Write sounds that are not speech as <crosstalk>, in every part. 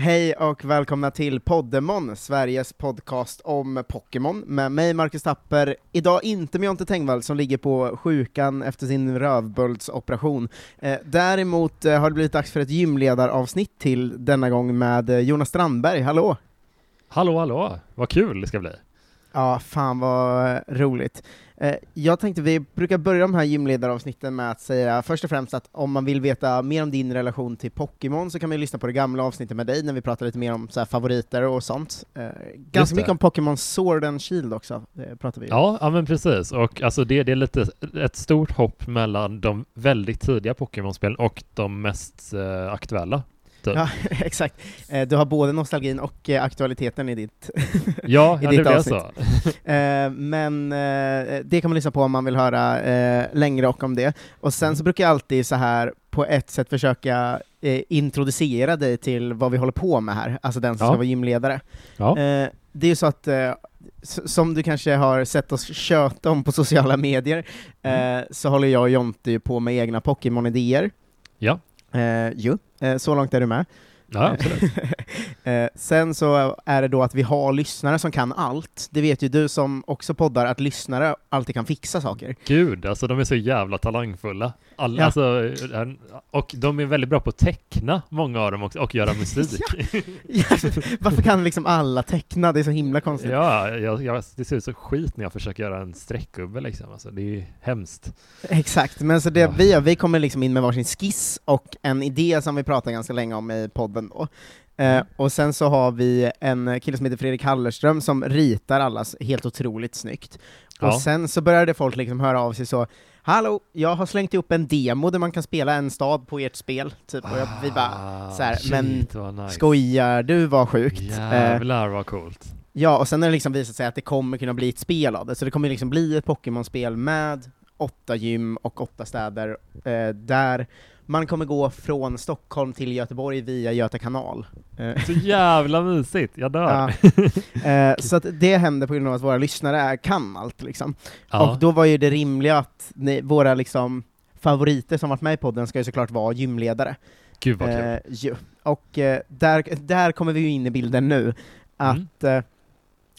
Hej och välkomna till Poddemon, Sveriges podcast om Pokémon, med mig Marcus Tapper, idag inte med Jonte Tengvall som ligger på sjukan efter sin rövböldsoperation. Eh, däremot eh, har det blivit dags för ett gymledaravsnitt till denna gång med eh, Jonas Strandberg, hallå! Hallå hallå, vad kul det ska bli! Ja, fan vad eh, roligt. Eh, jag tänkte, vi brukar börja de här gymledaravsnitten med att säga först och främst att om man vill veta mer om din relation till Pokémon så kan man lyssna på det gamla avsnittet med dig när vi pratar lite mer om så favoriter och sånt. Eh, ganska mycket om Pokémon Sword and Shield också, pratar vi. Ja, ja men precis, och alltså det, det är lite ett stort hopp mellan de väldigt tidiga Pokémon-spelen och de mest aktuella. Typ. Ja, <laughs> exakt. Eh, du har både nostalgin och eh, aktualiteten i ditt <laughs> Ja, <laughs> i ja ditt det avsnitt. så. Eh, men det kan man lyssna på om man vill höra längre och om det. Och sen så brukar jag alltid så här på ett sätt försöka introducera dig till vad vi håller på med här, alltså den som ja. ska vara gymledare. Ja. Det är ju så att som du kanske har sett oss köta om på sociala medier, mm. så håller jag och Jonte på med egna Pokémon-idéer. Ja. Eh, jo, eh, så långt är du med. Ja, <laughs> eh, sen så är det då att vi har lyssnare som kan allt. Det vet ju du som också poddar, att lyssnare alltid kan fixa saker. Gud, alltså de är så jävla talangfulla. Alla, ja. alltså, och de är väldigt bra på att teckna, många av dem också, och göra musik. <laughs> ja. Varför kan liksom alla teckna? Det är så himla konstigt. Ja, jag, jag, det ser ut så skit när jag försöker göra en streckgubbe liksom. Alltså, det är hemskt. Exakt, men så det ja. vi gör, vi kommer liksom in med varsin skiss och en idé som vi pratar ganska länge om i podden då. Uh, och sen så har vi en kille som heter Fredrik Hallerström som ritar allas helt otroligt snyggt. Ja. Och sen så började folk liksom höra av sig så, Hallå, jag har slängt ihop en demo där man kan spela en stad på ert spel, typ, och jag, vi bara ah, så här, shit, men nice. skojar du, vad sjukt. Jävlar vad coolt. Ja, och sen har det liksom visat sig att det kommer kunna bli ett spel av det, så det kommer liksom bli ett Pokémon-spel med åtta gym och åtta städer, eh, där man kommer gå från Stockholm till Göteborg via Göta kanal. Eh, så jävla mysigt, jag dör! Ja. <laughs> Eh, så att det händer på grund av att våra lyssnare kan allt liksom. Ja. Och då var ju det rimliga att ni, våra liksom favoriter som varit med i podden ska ju såklart vara gymledare. Gud vad kul! ju. Och där, där kommer vi ju in i bilden nu, att mm.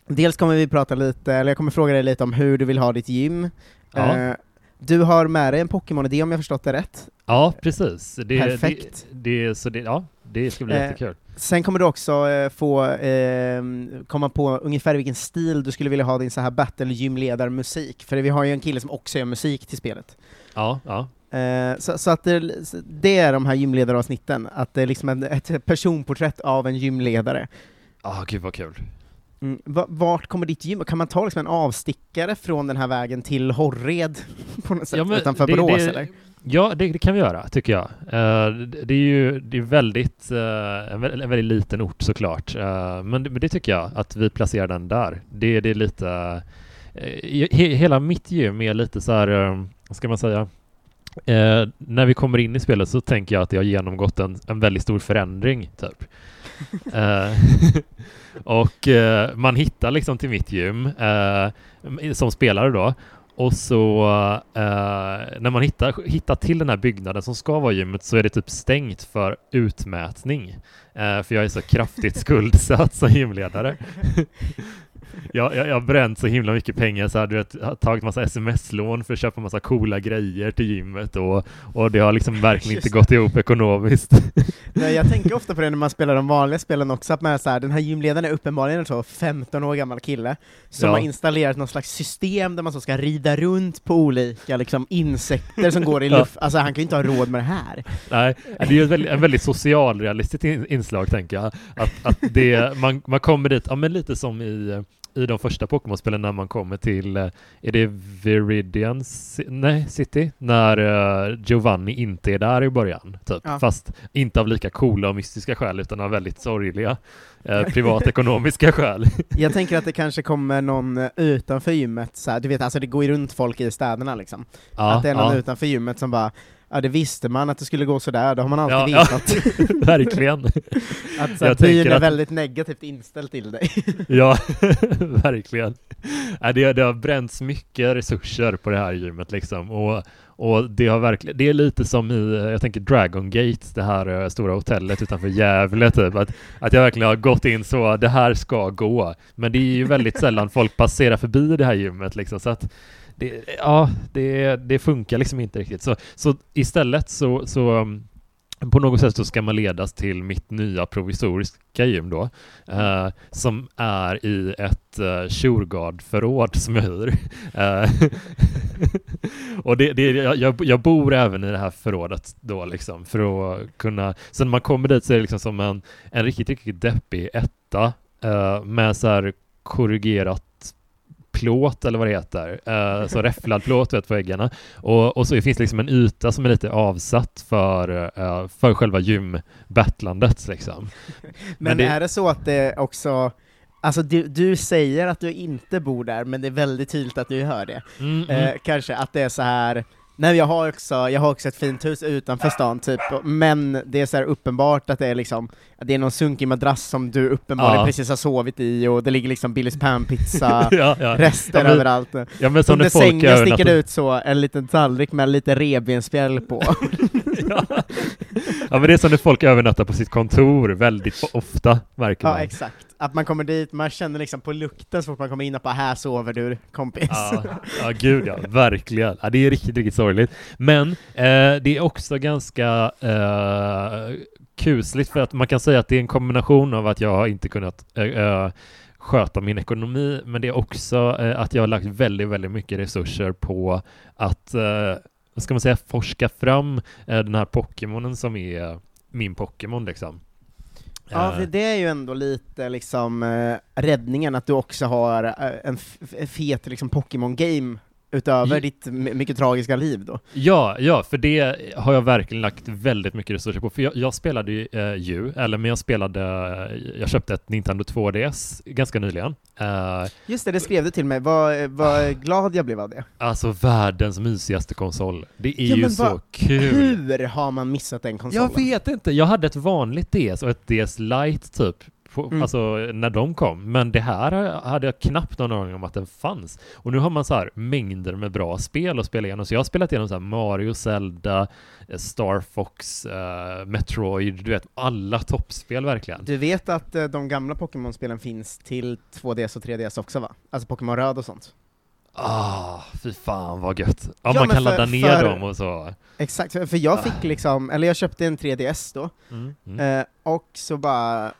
dels kommer vi prata lite, eller jag kommer fråga dig lite om hur du vill ha ditt gym, ja. Du har med dig en Pokémon-idé om jag förstått det rätt? Ja, precis. Det, Perfekt. Det, det, så det, ja, det ska bli eh, jättekul. Sen kommer du också eh, få eh, komma på ungefär vilken stil du skulle vilja ha din så här battle gymledarmusik, för vi har ju en kille som också gör musik till spelet. Ja, ja. Eh, så, så, att det, det, är de här gymledaravsnitten, att det är liksom en, ett personporträtt av en gymledare. Ja, ah, gud vad kul. Mm, vart kommer ditt gym? Kan man ta liksom en avstickare från den här vägen till Horred <laughs> på något sätt, ja, utanför det, Borås det, eller? Ja, det, det, kan vi göra, tycker jag. Uh, det är ju det är väldigt, uh, en, väldigt, en, väldigt liten ort såklart, uh, men, men det tycker jag, att vi placerar den där. Det, det är lite, he, hela mitt gym är lite så här, vad ska man säga, när vi kommer in i spelet så tänker jag att det har genomgått en, en väldigt stor förändring, typ. Och eh, man hittar liksom till mitt gym eh, som spelare då. Och så eh, när man hittar, hittar till den här byggnaden som ska vara gymmet så är det typ stängt för utmätning. Eh, för jag är så kraftigt <laughs> skuldsatt som gymledare. Jag, jag, jag har bränt så himla mycket pengar så här, du vet, har tagit massa sms-lån för att köpa massa coola grejer till gymmet och, och det har liksom verkligen inte gått ihop ekonomiskt. Nej, jag tänker ofta på det när man spelar de vanliga spelen också, att man så här, den här gymledaren är uppenbarligen en 15 år gammal kille som ja. har installerat något slags system där man så ska rida runt på olika liksom, insekter som går i <laughs> luft. Ja. Alltså han kan ju inte ha råd med det här. Nej, det är ju ett väldigt, en väldigt socialrealistiskt inslag tänker jag. Att, att det, man, man kommer dit, ja men lite som i i de första Pokémon-spelen när man kommer till, eh, är det Viridian nej, City? När uh, Giovanni inte är där i början, typ. Ja. Fast inte av lika coola och mystiska skäl, utan av väldigt sorgliga uh, <laughs> privatekonomiska skäl. Jag tänker att det kanske kommer någon utanför gymmet, så här, du vet, alltså det går ju runt folk i städerna liksom. Ja, att det är någon ja. utanför gymmet som bara ja det visste man att det skulle gå sådär, det har man alltid Ja, vetat. <laughs> Verkligen. <laughs> Att så byn är att- väldigt negativt inställd till dig. <laughs> Ja, verkligen. Ja, det, det har bränts mycket resurser på det här gymmet liksom. Och, och det har verkligen, det är lite som i, jag tänker Dragon Gate, det här eh, stora hotellet utanför Gävle typ. Att, att jag verkligen har gått in så, det här ska gå. Men det är ju väldigt sällan folk passerar förbi det här gymmet liksom. Så att det, ja, det, det funkar liksom inte riktigt. Så, så istället så, så um, på något sätt så ska man ledas till mitt nya provisoriska gym då, eh, som är i ett eh, Shurgard-förråd som jag hyr. Eh, <laughs> och det, det, jag, jag- jag bor även i det här förrådet då liksom, för att kunna, så när man kommer dit så är det liksom som en, en riktigt, riktigt deppig etta eh, med så här korrigerat plåt eller vad det heter, eh, så räfflad plåt vet, på väggarna. Och, och så finns det liksom en yta som är lite avsatt för, eh, för själva gymbattlandet liksom. <laughs> Men, Men det- är det så att det också, alltså du, du säger att du inte bor där, men det är väldigt tydligt att du hör det. Mm, Eh, mm. kanske att det är så här. Nej, jag har också, jag har också ett fint hus utanför stan typ, men det är så uppenbart att det är liksom, att det är någon sunkig madrass som du uppenbarligen Ja. precis har sovit i, och det ligger liksom Billys panpizza <laughs> ja, ja. rester Ja, men- överallt. ja, men som Under sängen sticker det ut så en liten tallrik med lite revbensspjäll på. <laughs> ja. ja, men det är som när folk övernattar på sitt kontor väldigt ofta, märker ja, man. exakt. Att man kommer dit, man känner liksom på lukten så fort man kommer in och bara här sover du kompis. Ja, ja, gud ja, verkligen. Ja, det är riktigt, riktigt sorgligt. Men eh, det är också ganska eh, kusligt för att man kan säga att det är en kombination av att jag har inte kunnat eh, eh, sköta min ekonomi, men det är också eh, att jag har lagt väldigt, väldigt mycket resurser på att, eh, vad ska man säga, forska fram eh, den här Pokémonen som är min Pokémon liksom. Ja, Eh, för det är ju ändå lite liksom eh, räddningen, att du också har en fet liksom Pokémon-game utöver Ja. ditt my- mycket tragiska liv då. Ja, ja, för det har jag verkligen lagt väldigt mycket resurser på. För jag, jag spelade ju, eh, ju, eller men jag spelade, jag köpte ett Nintendo 2DS ganska nyligen. Eh, Just det, det skrev du till mig, vad, vad glad jag blev av det. alltså världens mysigaste konsol. Det är Ja, ju så kul. Hur har man missat den konsolen? Jag vet inte, jag hade ett vanligt DS och ett DS Lite typ, på, Mm. alltså när de kom, men det här hade jag knappt någon aning om att den fanns. Och nu har man så här mängder med bra spel att spela igenom, så jag har spelat igenom så här Mario, Zelda, eh, Star Fox, eh, Metroid, du vet alla toppspel verkligen. Du vet att eh, de gamla Pokémon-spelen finns till 2DS och 3DS också va? Alltså Pokémon Röd och sånt. Ah, fy fan vad gött. Ja, Ja, man kan för- ladda ner för- dem och så. Exakt, för jag Ah. fick liksom, eller jag köpte en 3DS då, Mm. Mm. och så bara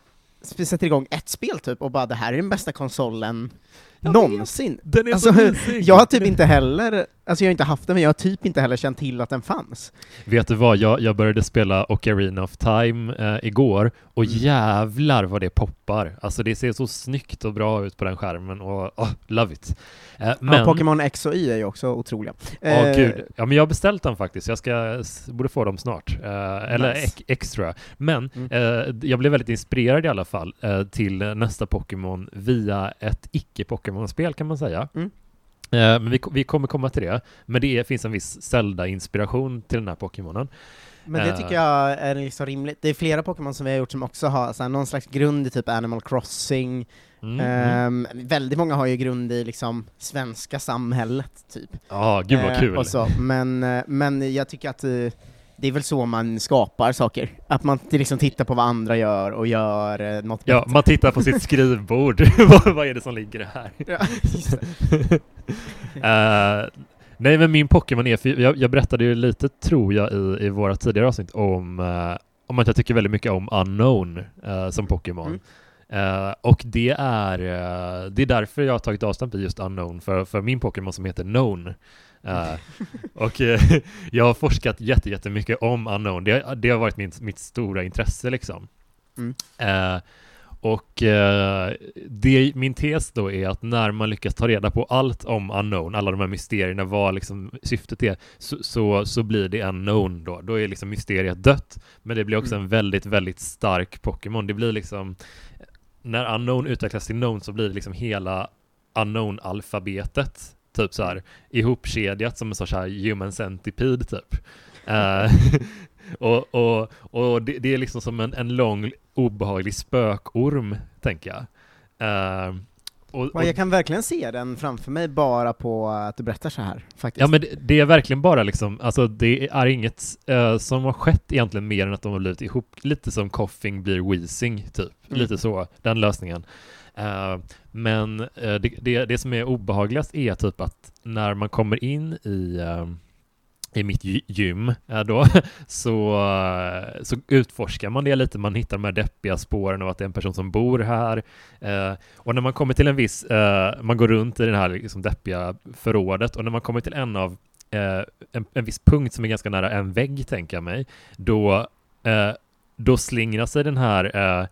sätter igång ett spel typ, och bara det här är den bästa konsolen jag någonsin. Den är Alltså, så mysig. Jag har typ inte heller, alltså jag har inte haft den, men jag har typ inte heller känt till att den fanns. Vet du vad, jag, jag började spela Ocarina of Time eh, igår och Mm. jävlar vad det poppar. Alltså det ser så snyggt och bra ut på den skärmen och oh, love it. Eh, men, Ja, Pokémon X och Y är ju också otroliga. Ja, Eh, gud. Ja, men jag har beställt dem faktiskt. Jag ska, borde få dem snart. Eh, eller Nice. ex- extra. Men Mm. eh, jag blev väldigt inspirerad i alla fall eh, till nästa Pokémon via ett icke-Pokémon-spel kan man säga. Mm. Eh, men vi, vi kommer komma till det. Men det är, finns en viss Zelda-inspiration till den här Pokémonen. Men det Eh. tycker jag är liksom rimligt. Det är flera Pokémon som vi har gjort som också har så här, någon slags grund i typ Animal Crossing. Mm, mm. Ehm, väldigt många har ju grund i liksom svenska samhället, typ. Ja, gud vad Eh, kul. så. Men, eh, men jag tycker att eh, det är väl så man skapar saker. Att man liksom tittar på vad andra gör och gör eh, något Ja, bättre. man tittar på sitt skrivbord. <laughs> vad, vad är det som ligger här? Ja. <laughs> Eh, nej, men min Pokémon är, för jag, jag berättade ju lite, tror jag, i, i våra tidigare avsnitt om, eh, om att jag tycker väldigt mycket om Unknown eh, som Pokémon. Mm. Eh, och det är, eh, det är därför jag har tagit avstamp i just Unknown, för, för min Pokémon som heter Known. Eh, och eh, <laughs> jag har forskat jätte, jättemycket om Unknown. Det, det har varit min, mitt stora intresse liksom. Mm. Eh, och det, min tes då är att när man lyckas ta reda på allt om unknown, alla de här mysterierna, vad liksom syftet är, så, så, så blir det unknown då. Då är liksom mysteriet dött, men det blir också Mm. en väldigt, väldigt stark Pokémon. Det blir liksom, när unknown utvecklas till known så blir det liksom hela unknown-alfabetet, typ så här ihopkedjat som en sorts här human centipede typ. Uh, <laughs> och och, och det, det, är liksom som en, en lång obehaglig spökorm, tänker jag. Uh, och, och, jag kan verkligen se den framför mig bara på att du berättar så här, faktiskt. Ja, men det, det är verkligen bara liksom, alltså det är inget uh, som har skett egentligen mer än att de har blivit ihop, lite som Coughing blir Wheezing, typ. Mm. Lite så, den lösningen. Uh, men uh, det, det, det, som är obehagligast är typ att när man kommer in i eh, i mitt gym då, <laughs> så, så utforskar man det lite, man hittar de här deppiga spåren av att det är en person som bor här. Och när man kommer till en viss, man går runt i det här liksom deppiga förrådet och när man kommer till en av en, en viss punkt som är ganska nära en vägg, tänker jag mig, då, då slingrar sig den här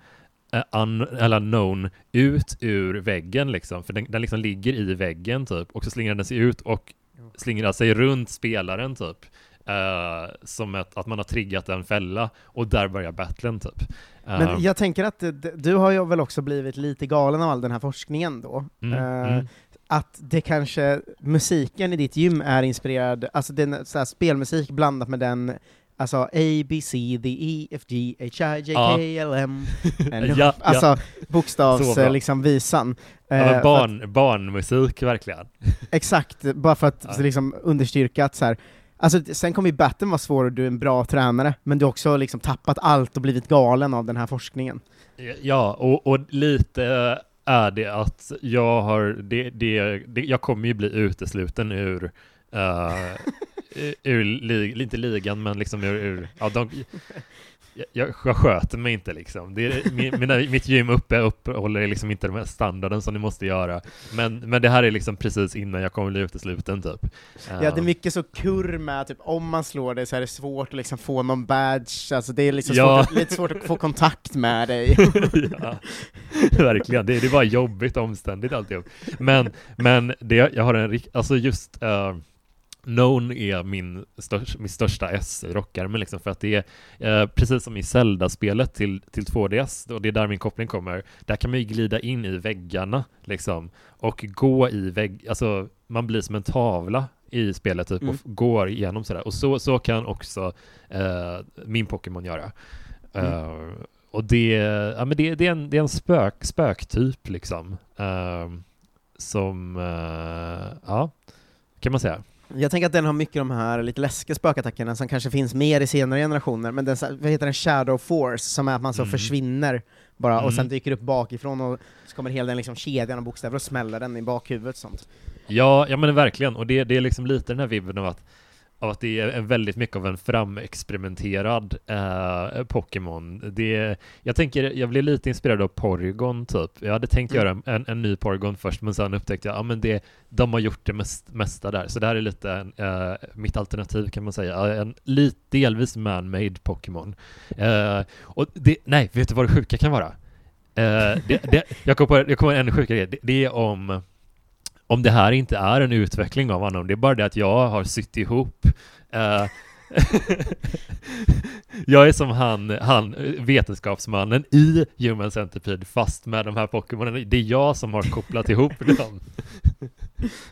un, eller known ut ur väggen liksom, för den, den liksom ligger i väggen typ, och så slingrar den sig ut och slingrar sig runt spelaren typ. Uh, som ett, att man har triggat en fälla, och där börjar battlen typ. Uh, Men jag tänker att du har ju väl också blivit lite galen av all den här forskningen då? Mm, uh, mm. Att det kanske, musiken i ditt gym är inspirerad, alltså den, så spelmusik blandat med den Alltså A, B, C, D, E, F, G, H, I, J, K, L, M. <laughs> ja, alltså ja. bokstavs liksom visan. Ja, barn, att, barnmusik verkligen. <laughs> Exakt, bara för att ja. liksom understyrka att så här, Alltså, sen kommer ju batten vara svår och du är en bra tränare, men du har också liksom tappat allt och blivit galen av den här forskningen. Ja, och, och lite är det att jag har, det, det, det, jag kommer ju bli utesluten ur uh, ur, li, inte ligan, men liksom ur, ur ja, de, jag, jag sköter mig inte liksom. Det är, mina, mitt gym uppe uppehåller liksom inte den här standarden som det måste göra. Men, men det här är liksom precis innan jag kommer bli utesluten typ. Ja, det är mycket så kurr med, typ om man slår dig så är det svårt att liksom få någon badge, alltså det är liksom ja. svårt, lite svårt att få kontakt med dig. <laughs> ja, verkligen. Det, det är bara jobbigt omständigt alltihop. Men, men det, jag har en, alltså just uh, Known är min, största, min största S i rockärmen liksom för att det är eh, precis som i Zelda-spelet till, till 2DS och det är där min koppling kommer. Där kan man ju glida in i väggarna liksom och gå i vägg, alltså man blir som en tavla i spelet typ mm. och går igenom sådär och så, så kan också eh, min Pokémon göra. Mm. Uh, och det, ja, men det, det, är en, det är en spök, spöktyp liksom. Uh, som, uh, ja, kan man säga. Jag tänker att den har mycket de här lite läskiga spökattackerna som kanske finns mer i senare generationer, men den, vad heter den, Shadow Force, som är att man så mm. försvinner bara, mm. och sen mm. dyker upp bakifrån och så kommer hela den liksom kedjan av bokstäver och smäller den i bakhuvudet sånt. Ja, ja men verkligen, och det, det är liksom lite den här vibben av att av att det är väldigt mycket av en framexperimenterad eh, Pokémon. Det, jag tänker, jag blev lite inspirerad av Porygon typ. Jag hade tänkt mm. göra en, en ny Porygon först, men sen upptäckte jag att ah, det, de har gjort det mest, mesta där. Så det här är lite eh, mitt alternativ kan man säga. En lit, delvis man-made Pokémon. Eh, och det, nej, vet du vad det sjuka kan vara? Eh, det, det, jag kommer på, jag kom på en sjukare grej. Det, det är om om det här inte är en utveckling av honom, det är bara det att jag har sytt ihop uh, <laughs> jag är som han, han, vetenskapsmannen i Human Centipede fast med de här Pokémonen. Det är jag som har kopplat ihop dem.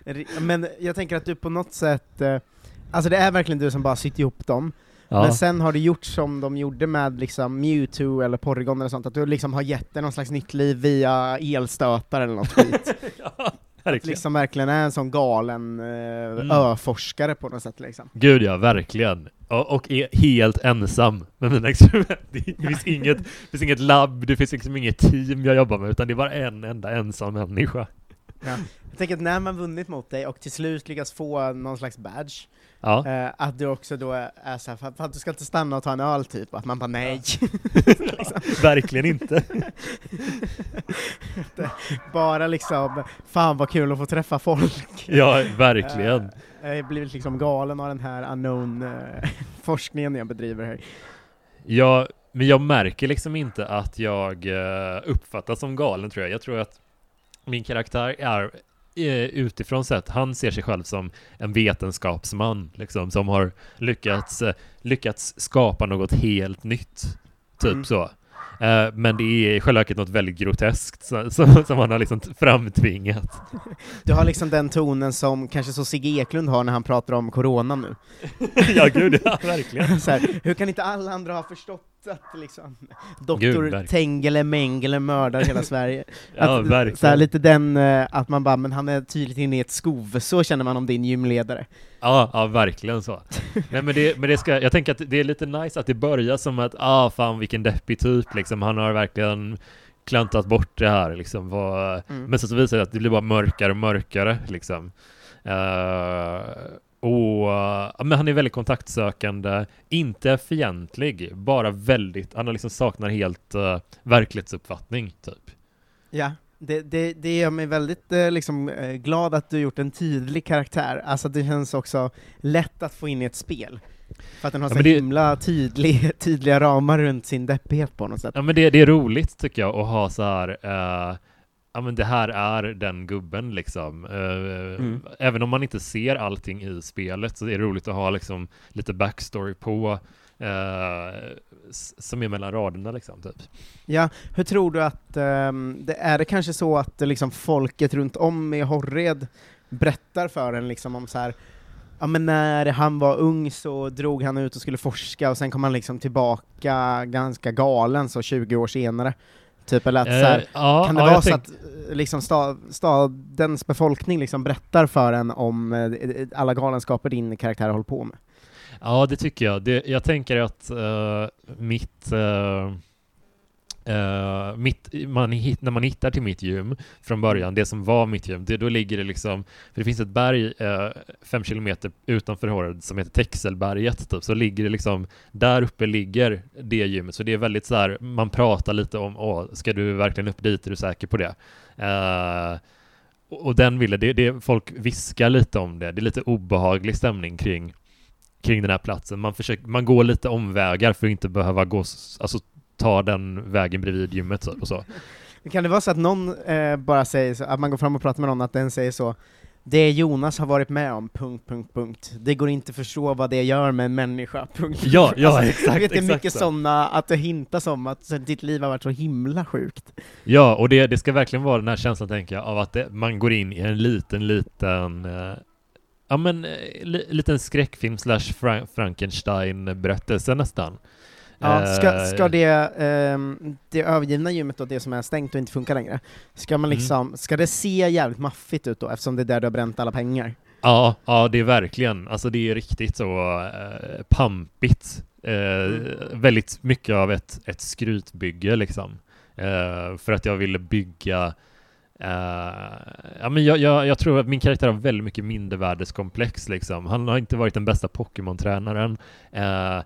<laughs> Men jag tänker att du på något sätt, eh, alltså det är verkligen du som bara sytt ihop dem, Ja. Men sen har du gjort som de gjorde med liksom Mewtwo eller Porygon eller sånt, att du liksom har gett det någon slags nytt liv via elstötar eller något skit. <laughs> ja. Att liksom verkligen är en sån galen eh, mm. öforskare på något sätt liksom. Gud ja, verkligen. Och, och är helt ensam med mina experiment. Det finns inget, det finns inget labb, det finns liksom inget team jag jobbar med, utan det är bara en enda ensam människa. Ja. Jag tänker att när man vunnit mot dig och till slut lyckas få någon slags badge, ja. eh, att du också då är såhär, för, för att du ska inte stanna och ta en öl typ, att man bara nej. <laughs> liksom. <laughs> Verkligen inte. <laughs> Bara liksom, fan vad kul att få träffa folk. Ja, verkligen. Eh, jag har blivit liksom galen av den här unknown eh, jag bedriver här. Ja, men jag märker liksom inte att jag eh, uppfattas som galen tror jag. Jag tror att min karaktär är utifrån sett, han ser sig själv som en vetenskapsman, liksom, som har lyckats, eh, lyckats skapa något helt nytt. Typ mm. så. Eh, men det är i själva verket något väldigt groteskt som, <laughs> han har liksom framtvingat. Du har liksom den tonen som kanske så Sigge Eklund har när han pratar om corona nu. <laughs> ja, gud, ja, verkligen. <laughs> Så här, hur kan inte alla andra ha förstått att liksom, doktor. Tengele Mengele mördar hela <laughs> Sverige? Ja, att, verkligen. så här, lite den, eh, att man bara, men han är tydligt inne i ett skov, så känner man om din gymledare. Ja, ja verkligen så. Nej, men det, men det ska, jag tänker att det är lite nice att det börjar som att, ah fan vilken deppig typ liksom, han har verkligen klantat bort det här liksom. Vad, Mm. Men sen så visar det att det blir bara mörkare och mörkare liksom. Eh, ja, men han är väldigt kontaktsökande, inte fientlig, bara väldigt, han liksom saknar helt uh, verklighetsuppfattning typ. Ja, det, det, det gör mig väldigt eh, liksom, eh, glad att du gjort en tydlig karaktär, alltså det känns också lätt att få in i ett spel. För att den har Ja, så men det- himla tydlig, <laughs> tydliga ramar runt sin deppighet på något sätt. Ja men det, det är roligt tycker jag att ha så här. eh, ja men det här är den gubben liksom. Eh, Mm. Även om man inte ser allting i spelet så är det roligt att ha liksom lite backstory på eh, som är mellan raderna liksom typ. Ja, hur tror du att, ehm, det, är det kanske så att eh, liksom folket runt om i Horred berättar för en liksom om så här Ja men när han var ung så drog han ut och skulle forska och sen kom han liksom tillbaka ganska galen så 20 år senare. Typ eller att så här, Eh, ja, Kan det ja, vara så tänk- att eh, liksom sta, stadens befolkning liksom berättar för en om eh, alla galenskaper din karaktär håller på med? Ja, det tycker jag. Det, jag tänker att eh, mitt, eh, Uh, mitt man, hit- när man hittar till mitt gym från början, det som var mitt gym, det, då ligger det liksom, för det finns ett berg uh, fem kilometer utanför Horred som heter Texelberget, typ, så ligger det liksom, där uppe ligger det gymmet, så det är väldigt så här, man pratar lite om, åh, ska du verkligen upp dit, är du säker på det? Uh, och och den ville, det, det, folk viskar lite om det, det är lite obehaglig stämning kring kring den här platsen. Man, försöker, man går lite omvägar för att inte behöva gå, alltså ta den vägen bredvid gymmet typ och så. <laughs> Kan det vara så att någon eh, bara säger så, att man går fram och pratar med någon, att den säger så det Jonas har varit med om, punkt, punkt, punkt. Det går inte att förstå vad det gör med en människa, <laughs> punkt. Ja, ja, Alltså, exakt, vet det är mycket så. sådana, att det hintas om att så, ditt liv har varit så himla sjukt. Ja, och det, det ska verkligen vara den här känslan, tänker jag, av att det, man går in i en liten, liten eh, Ja men, eh, li, liten skräckfilm slash Fra- Frankenstein-berättelse nästan. Ja, ska, Eh, ska det, ehm, det övergivna gymmet då, det som är stängt och inte funkar längre, ska man Mm. liksom, ska det se jävligt maffigt ut då, eftersom det är där du har bränt alla pengar? Ja, ja det är verkligen, alltså det är riktigt så eh, pampigt. Mm. Väldigt mycket av ett, ett skrytbygge liksom. Eh, för att jag ville bygga eh, ja, men jag, jag, jag tror att min karaktär har väldigt mycket mindervärdeskomplex liksom. Han har inte varit den bästa Pokémon-tränaren. Eh,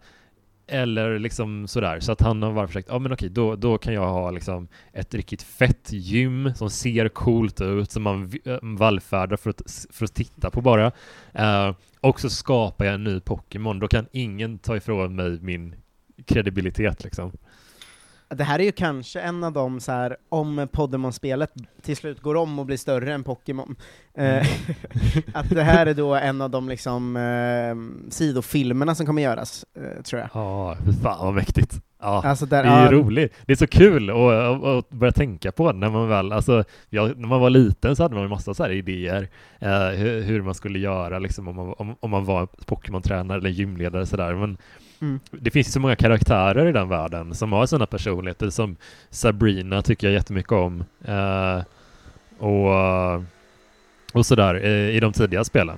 eller liksom sådär, så att han har bara försökt, ja men okej, då, då kan jag ha liksom ett riktigt fett gym som ser coolt ut, som man eh, vallfärdar för att, för att titta på bara. Uh, och så skapar jag en ny Pokémon, då kan ingen ta ifrån mig min kredibilitet liksom. Det här är ju kanske en av de så här, om Pokémon-spelet till slut går om och blir större än Pokémon, eh, <laughs> att det här är då en av de liksom eh, sidofilmerna som kommer göras, eh, tror jag. Ja, fy fan vad mäktigt. Ja. Alltså där, Det är ja, roligt. Det är så kul att, börja tänka på när man väl, alltså, jag, när man var liten så hade man ju massa så idéer eh, hur, hur man skulle göra liksom om man, om, om man var gymtränare eller gymledare sådär. Men Mm. det finns ju så många karaktärer i den världen som har sådana personligheter som Sabrina tycker jag jättemycket om. Eh, och, och sådär eh, i de tidiga spelen.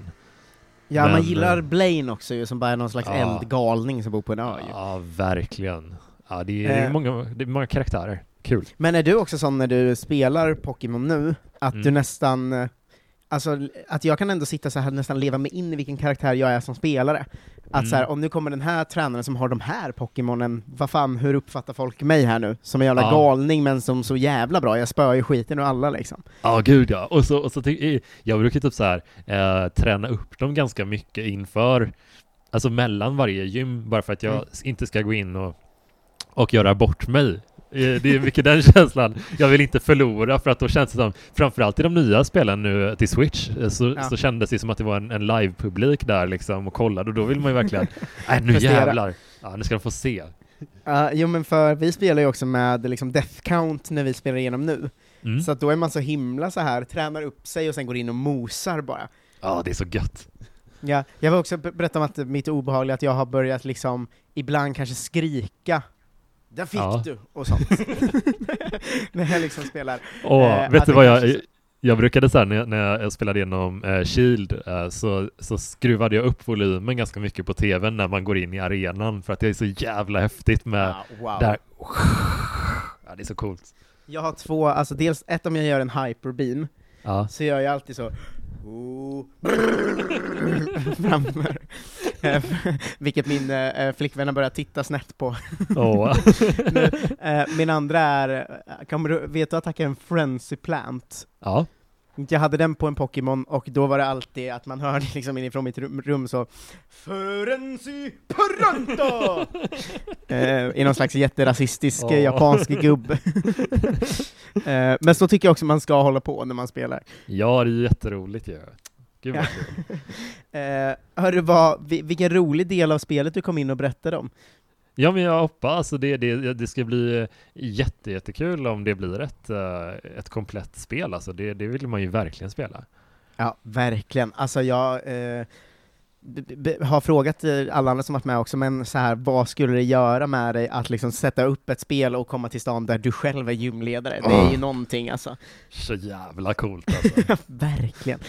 ja man men, gillar eh, Blaine också ju, som bara är någon slags Ja. eldgalning som bor på en ö ju. Ja, verkligen. Ja, det är, Eh. många, det är många karaktärer. Kul. Men är du också sån när du spelar Pokémon nu, att Mm. du nästan, eh, alltså att jag kan ändå sitta så här nästan leva mig in i vilken karaktär jag är som spelare. Att Mm. så här, om nu kommer den här tränaren som har de här Pokémonen, vad fan, hur uppfattar folk mig här nu? Som en jävla Ja. galning men som så jävla bra, jag spöar ju skiten ur alla liksom. Ja, gud ja. Och så, och så jag brukar typ så här eh, träna upp dem ganska mycket inför, alltså mellan varje gym, bara för att jag Mm. inte ska gå in och, och göra bort mig. Eh, Det är mycket den <laughs> känslan. Jag vill inte förlora för att då känns det som, framförallt i de nya spelen nu till Switch, eh, så, Ja. så kändes det som att det var en, en live-publik där liksom och kollade och då vill man ju verkligen, nej <laughs> nu Prestera. jävlar, ja, nu ska de få se. Uh, jo men för vi spelar ju också med liksom death count när vi spelar igenom nu, Mm. så att då är man så himla så här tränar upp sig och sen går in och mosar bara. Ja, det är så gött. Ja, jag vill också be- berätta om att mitt obehagliga att jag har börjat liksom, ibland kanske skrika där fick Ja. du! och sånt. <laughs> när jag liksom spelar. Och Eh, vet du vad jag, kanske- jag brukade här, när, jag, när jag spelade igenom eh, Shield eh, så, så skruvade jag upp volymen ganska mycket på tvn när man går in i arenan för att det är så jävla häftigt med Ah, wow. där. <laughs> Ja, det är så coolt. Jag har två, alltså dels ett om jag gör en hyperbeam, Ja. så gör jag alltid så <laughs> framför. Eh, <laughs> Vilket min eh, flickvän har börjat titta snett på. Åh. <laughs> Nu, eh, min andra är, eh, kommer du, vet du attacken Frenzy Plant? ja. Jag hade den på en Pokémon, och då var det alltid att man hörde <laughs> liksom inifrån mitt rum, rum så Frenzy Pronto! eh, I någon slags jätterasistisk eh, japansk gubbe. eh, men så tycker jag också man ska hålla på när man spelar. ja, det är jätteroligt ju. Gud vad kul. <laughs> Eh, hörru, vad, vi- vilken rolig del av spelet du kom in och berättade om. Ja, men jag hoppas alltså det, det, det ska bli jätte, jättekul om det blir ett, eh, ett komplett spel. Alltså det, det vill man ju verkligen spela. Ja, verkligen. Alltså jag eh, har frågat eh, alla andra som varit med också, men så här, vad skulle det göra med dig att liksom sätta upp ett spel och komma till stan där du själv är gymledare? Det är ju Åh. någonting alltså. Så jävla coolt alltså. <laughs> verkligen.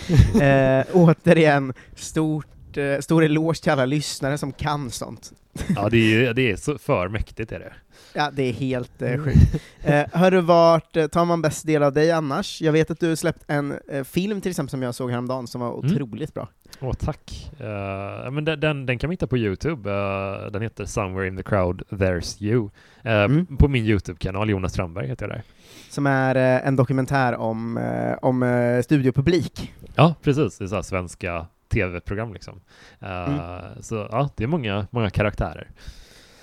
Eh, återigen, stort, eh, stor eloge till alla lyssnare som kan sånt. <laughs> Ja, det är, det är så för mäktigt är det. Ja, det är helt eh, sjukt. Eh, hörru, vart eh, tar man bäst del av dig annars? Jag vet att du släppt en eh, film till exempel som jag såg häromdagen som var Mm. otroligt bra. Åh, tack. Eh, men den, den, den kan man hitta på Youtube. Eh, den heter Somewhere in the crowd, there's you. Eh, Mm. På min Youtube-kanal, Jonas Strandberg heter jag där. Som är en dokumentär om, om studiopublik. Ja, precis. Det är så svenska tv-program liksom. Eh, Mm. Så ja, det är många, många karaktärer.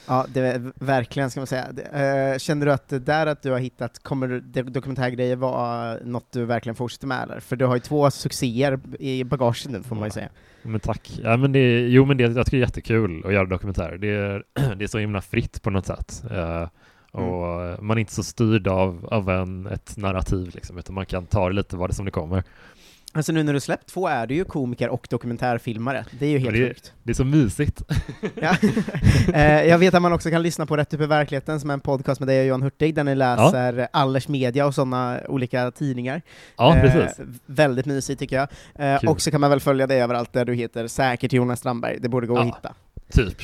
Ja, det är verkligen, ska man säga. Eh, känner du att det där att du har hittat, kommer dokumentärgrejer vara något du verkligen fortsätter med eller? För du har ju två succéer i bagaget nu, får man ju säga. Men tack. Ja, men det, jo, men det, jag tycker det är jättekul att göra dokumentärer. Det är, <clears throat> det är så himla fritt på något sätt. Eh, och man är inte så styrd av, av en, ett narrativ, liksom, utan man kan ta det lite vad det som det kommer. Alltså nu när du släppt två är du ju komiker och dokumentärfilmare. Det är ju helt det- sjukt. Det är så mysigt. <laughs> Ja. eh, jag vet att man också kan lyssna på Rätt upp i verkligheten, som är en podcast med dig och Johan Hurtig, där ni läser Allers Media och sådana olika tidningar. Ja, Eh, precis. väldigt mysigt tycker jag. Eh, och så kan man väl följa dig överallt där du heter säkert Jonas Strandberg, det borde gå att Ja. hitta. Typ.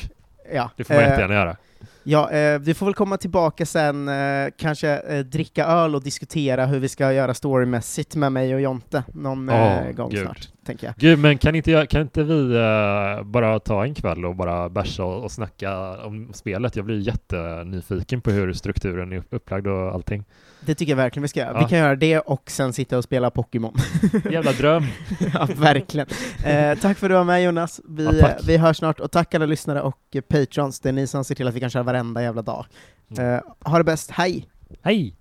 Ja. Det får man Eh, jättegärna göra. Ja, eh, vi får väl komma tillbaka sen, eh, kanske eh, dricka öl och diskutera hur vi ska göra storymässigt med mig och Jonte någon Åh, gång gud. snart, tänker jag. Gud, men kan inte, jag, kan inte vi eh, bara ta en kväll och bara bärsa och, och snacka om spelet? Jag blir jättenyfiken på hur strukturen är upplagd och allting. Det tycker jag verkligen vi ska göra. Ja. Vi kan göra det och sen sitta och spela Pokémon. <laughs> Jävla dröm! <laughs> ja, verkligen. Eh, tack för att du var med Jonas. Vi, Ja, vi hörs snart, och tack alla lyssnare och patrons, det är ni som ser till att vi kan köra varenda jävla dag. Mm. Eh, ha det bäst, hej! Hej!